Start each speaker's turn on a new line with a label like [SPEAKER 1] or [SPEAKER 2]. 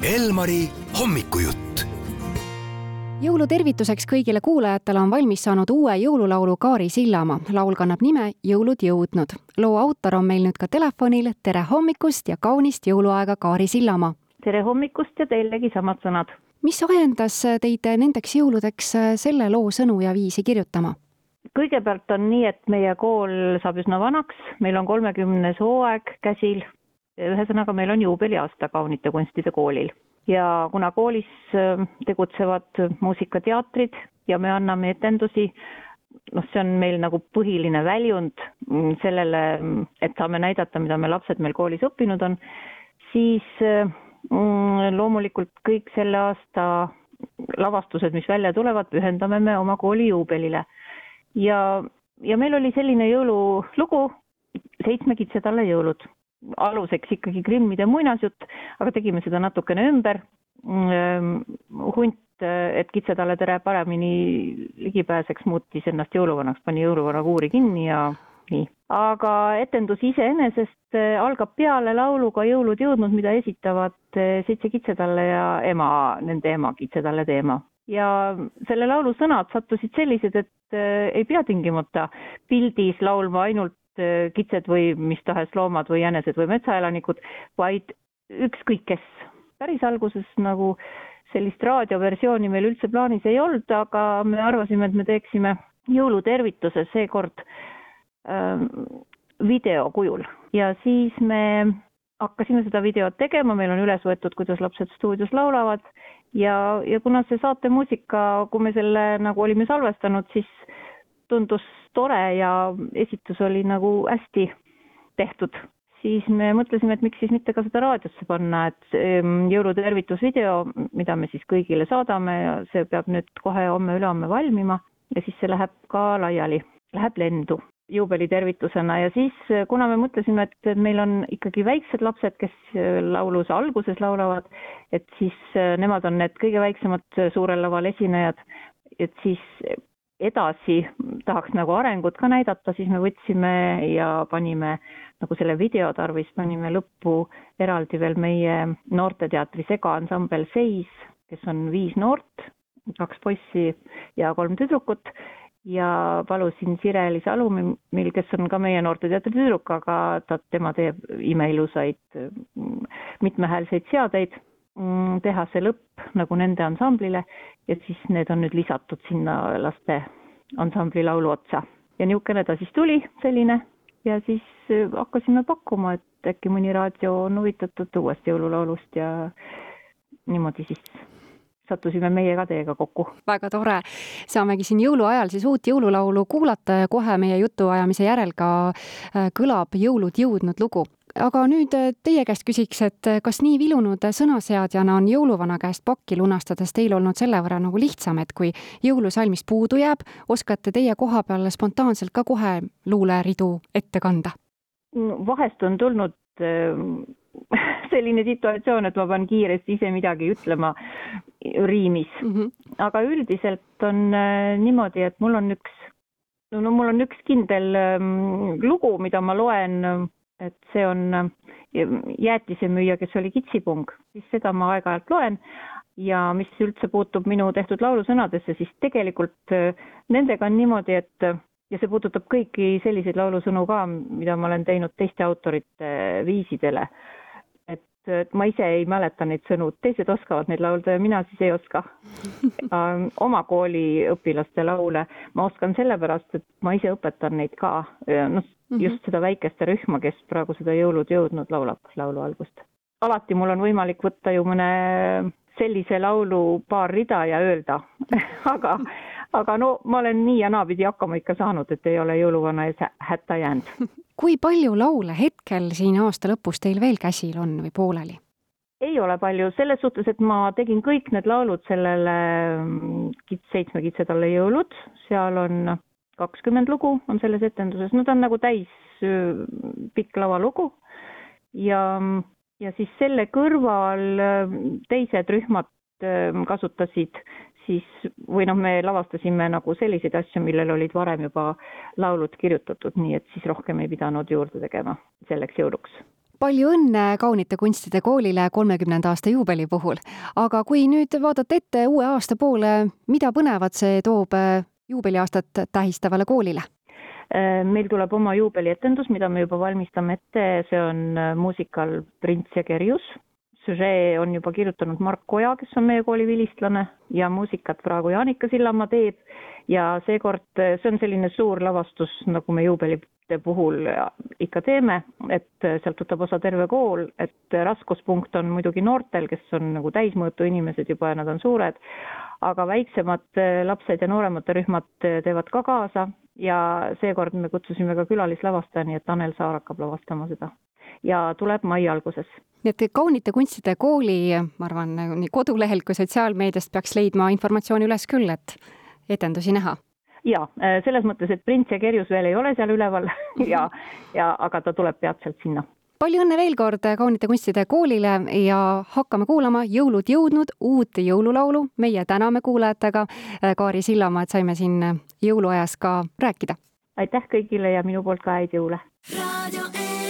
[SPEAKER 1] Elmari hommikujutt.
[SPEAKER 2] jõulutervituseks kõigile kuulajatele on valmis saanud uue jõululaulu Kaari Sillamaa. laul kannab nime Jõulud jõudnud. loo autor on meil nüüd ka telefonil. tere hommikust ja kaunist jõuluaega, Kaari Sillamaa!
[SPEAKER 3] tere hommikust ja teilegi samad sõnad.
[SPEAKER 2] mis ajendas teid nendeks jõuludeks selle loo sõnu ja viisi kirjutama?
[SPEAKER 3] kõigepealt on nii, et meie kool saab üsna vanaks, meil on kolmekümnes hooaeg käsil ühesõnaga, meil on juubeliaasta Kaunite kunstide koolil ja kuna koolis äh, tegutsevad muusikateatrid ja me anname etendusi, noh, see on meil nagu põhiline väljund mm, sellele, et saame näidata, mida me lapsed meil koolis õppinud on, siis mm, loomulikult kõik selle aasta lavastused, mis välja tulevad, pühendame me oma kooli juubelile. ja, ja meil oli selline jõululugu Seitsme kitsetalle jõulud aluseks ikkagi Grimmide muinasjutt, aga tegime seda natukene ümber. Mm, hunt, et kitsetalle tere paremini ligi pääseks, muutis ennast jõuluvanaks, pani jõuluvana kuuri kinni ja nii. aga etendus iseenesest eh, algab peale lauluga Jõulud jõudnud, mida esitavad eh, seitse kitsetalle ja ema, nende ema kitsetalle teema ja selle laulu sõnad sattusid sellised, et äh, ei pea tingimata pildis laulma ainult kitsed või mis tahes loomad või jänesed või metsaelanikud, vaid ükskõik kes. päris alguses nagu sellist raadioversiooni meil üldse plaanis ei olnud, aga me arvasime, et me teeksime jõulutervituse seekord äh, video kujul ja siis me hakkasime seda videot tegema, meil on üles võetud, kuidas lapsed stuudios laulavad ja, ja kuna see saatemuusika, kui me selle nagu olime salvestanud, siis tundus tore ja esitus oli nagu hästi tehtud, siis me mõtlesime, et miks siis mitte ka seda raadiosse panna, et ehm, jõulutervitusvideo, mida me siis kõigile saadame ja see peab nüüd kohe homme-ülehomme valmima ja siis see läheb ka laiali, läheb lendu juubelitervitusena ja siis, kuna me mõtlesime, et meil on ikkagi väiksed lapsed, kes lauluse alguses laulavad, et siis nemad on need kõige väiksemad suurel laval esinejad, et siis edasi tahaks nagu arengut ka näidata, siis me võtsime ja panime nagu selle video tarvis, panime lõppu eraldi veel meie noorteteatri segaansambel Seis, kes on viis noort, kaks poissi ja kolm tüdrukut. Ja palusin Sireli Salumil, kes on ka meie noorteteatri tüdruk, aga ta, tema teeb imeilusaid mitmehäälseid seadeid Mm, teha see lõpp nagu nende ansamblile ja siis need on nüüd lisatud sinna laste ansambli laulu otsa. ja niisugune ta siis tuli, selline, ja siis äh, hakkasime pakkuma, et äkki mõni raadio on huvitatud uuest jõululaulust ja niimoodi siis sattusime meie ka teiega kokku.
[SPEAKER 2] väga tore, saamegi siin jõuluajal siis uut jõululaulu kuulata ja kohe meie jutuajamise järel ka äh, kõlab Jõulud jõudnud lugu aga nüüd äh, teie käest küsiks, et äh, kas nii vilunud sõnaseadjana on jõuluvana käest pakki lunastades teil olnud selle võrra nagu lihtsam, et kui jõulusalmist puudu jääb, oskate teie koha peal spontaanselt ka kohe luuleridu ette kanda?
[SPEAKER 3] vahest on tulnud äh, selline situatsioon, et ma pean kiiresti ise midagi ütlema riimis mm, -hmm. aga üldiselt on niimoodi, et mul on üks, no mul on üks kindel ähm, lugu, mida ma loen et see on äh, jäätisemüüja, kes oli kitsipung, siis seda ma aeg-ajalt loen ja mis üldse puutub minu tehtud laulusõnadesse, siis tegelikult äh, nendega on niimoodi, et ja see puudutab kõiki selliseid laulusõnu ka, mida ma olen teinud teiste autorite viisidele et ma ise ei mäleta neid sõnu, teised oskavad neid laulda ja mina siis ei oska ähm, oma kooli õpilaste laule ma oskan sellepärast, et ma ise õpetan neid ka, noh, mhm. just seda väikeste rühma, kes praegu seda Jõulud jõudnud laulab laulu algust. alati mul on võimalik võtta ju mõne sellise laulu paar rida ja öelda aga aga no ma olen nii ja naapidi hakkama ikka saanud, et ei ole jõuluvana ees hätta jäänud.
[SPEAKER 2] kui palju laule hetkel siin aasta lõpus teil veel käsil on või pooleli?
[SPEAKER 3] ei ole palju, selles suhtes, et ma tegin kõik need laulud sellele mm, kits-, seitsme kitsetalle jõulud, seal on kakskümmend lugu on selles etenduses, no ta on nagu täis pikk lavalugu ja, ja siis selle kõrval teised rühmad kasutasid siis või noh, me lavastasime nagu selliseid asju, millel olid varem juba laulud kirjutatud, nii et siis rohkem ei pidanud juurde tegema selleks jõuluks.
[SPEAKER 2] palju õnne Kaunite Kunstide Koolile kolmekümnenda aasta juubeli puhul. aga kui nüüd vaadata ette uue aasta poole, mida põnevat see toob äh, juubeliaastat tähistavale koolile?
[SPEAKER 3] Äh, meil tuleb oma juubelietendus, mida me juba valmistame ette, see on äh, muusikal Prints ja kerjus. Süžee on juba kirjutanud Mark Oja, kes on meie kooli vilistlane ja muusikat praegu Jaanika Sillamaa teeb. Ja seekord see on selline suur lavastus, nagu me juubeli puhul ikka teeme, et sealt võtab osa terve kool, et raskuspunkt on muidugi noortel, kes on nagu täismõõtu inimesed juba ja nad on suured, aga väiksemad lapsed ja nooremate rühmad teevad ka kaasa. Ja seekord me kutsusime ka külalislavastaja, nii et Tanel Saar hakkab lavastama seda ja tuleb mai alguses.
[SPEAKER 2] nii et Kaunite Kunstide Kooli, ma arvan, nii kodulehelt kui sotsiaalmeediast peaks leidma informatsiooni üles küll, et etendusi näha
[SPEAKER 3] ja selles mõttes, et Prints ja Kerjus veel ei ole seal üleval ja, ja aga ta tuleb peatselt sinna.
[SPEAKER 2] palju õnne veel kord Kaunite Kunstide Koolile ja hakkame kuulama Jõulud jõudnud uut jõululaulu. meie täname kuulajatega, Kaari Sillamaa, et saime siin jõuluajas ka rääkida.
[SPEAKER 3] aitäh kõigile ja minu poolt ka häid jõule.
[SPEAKER 4] raadio E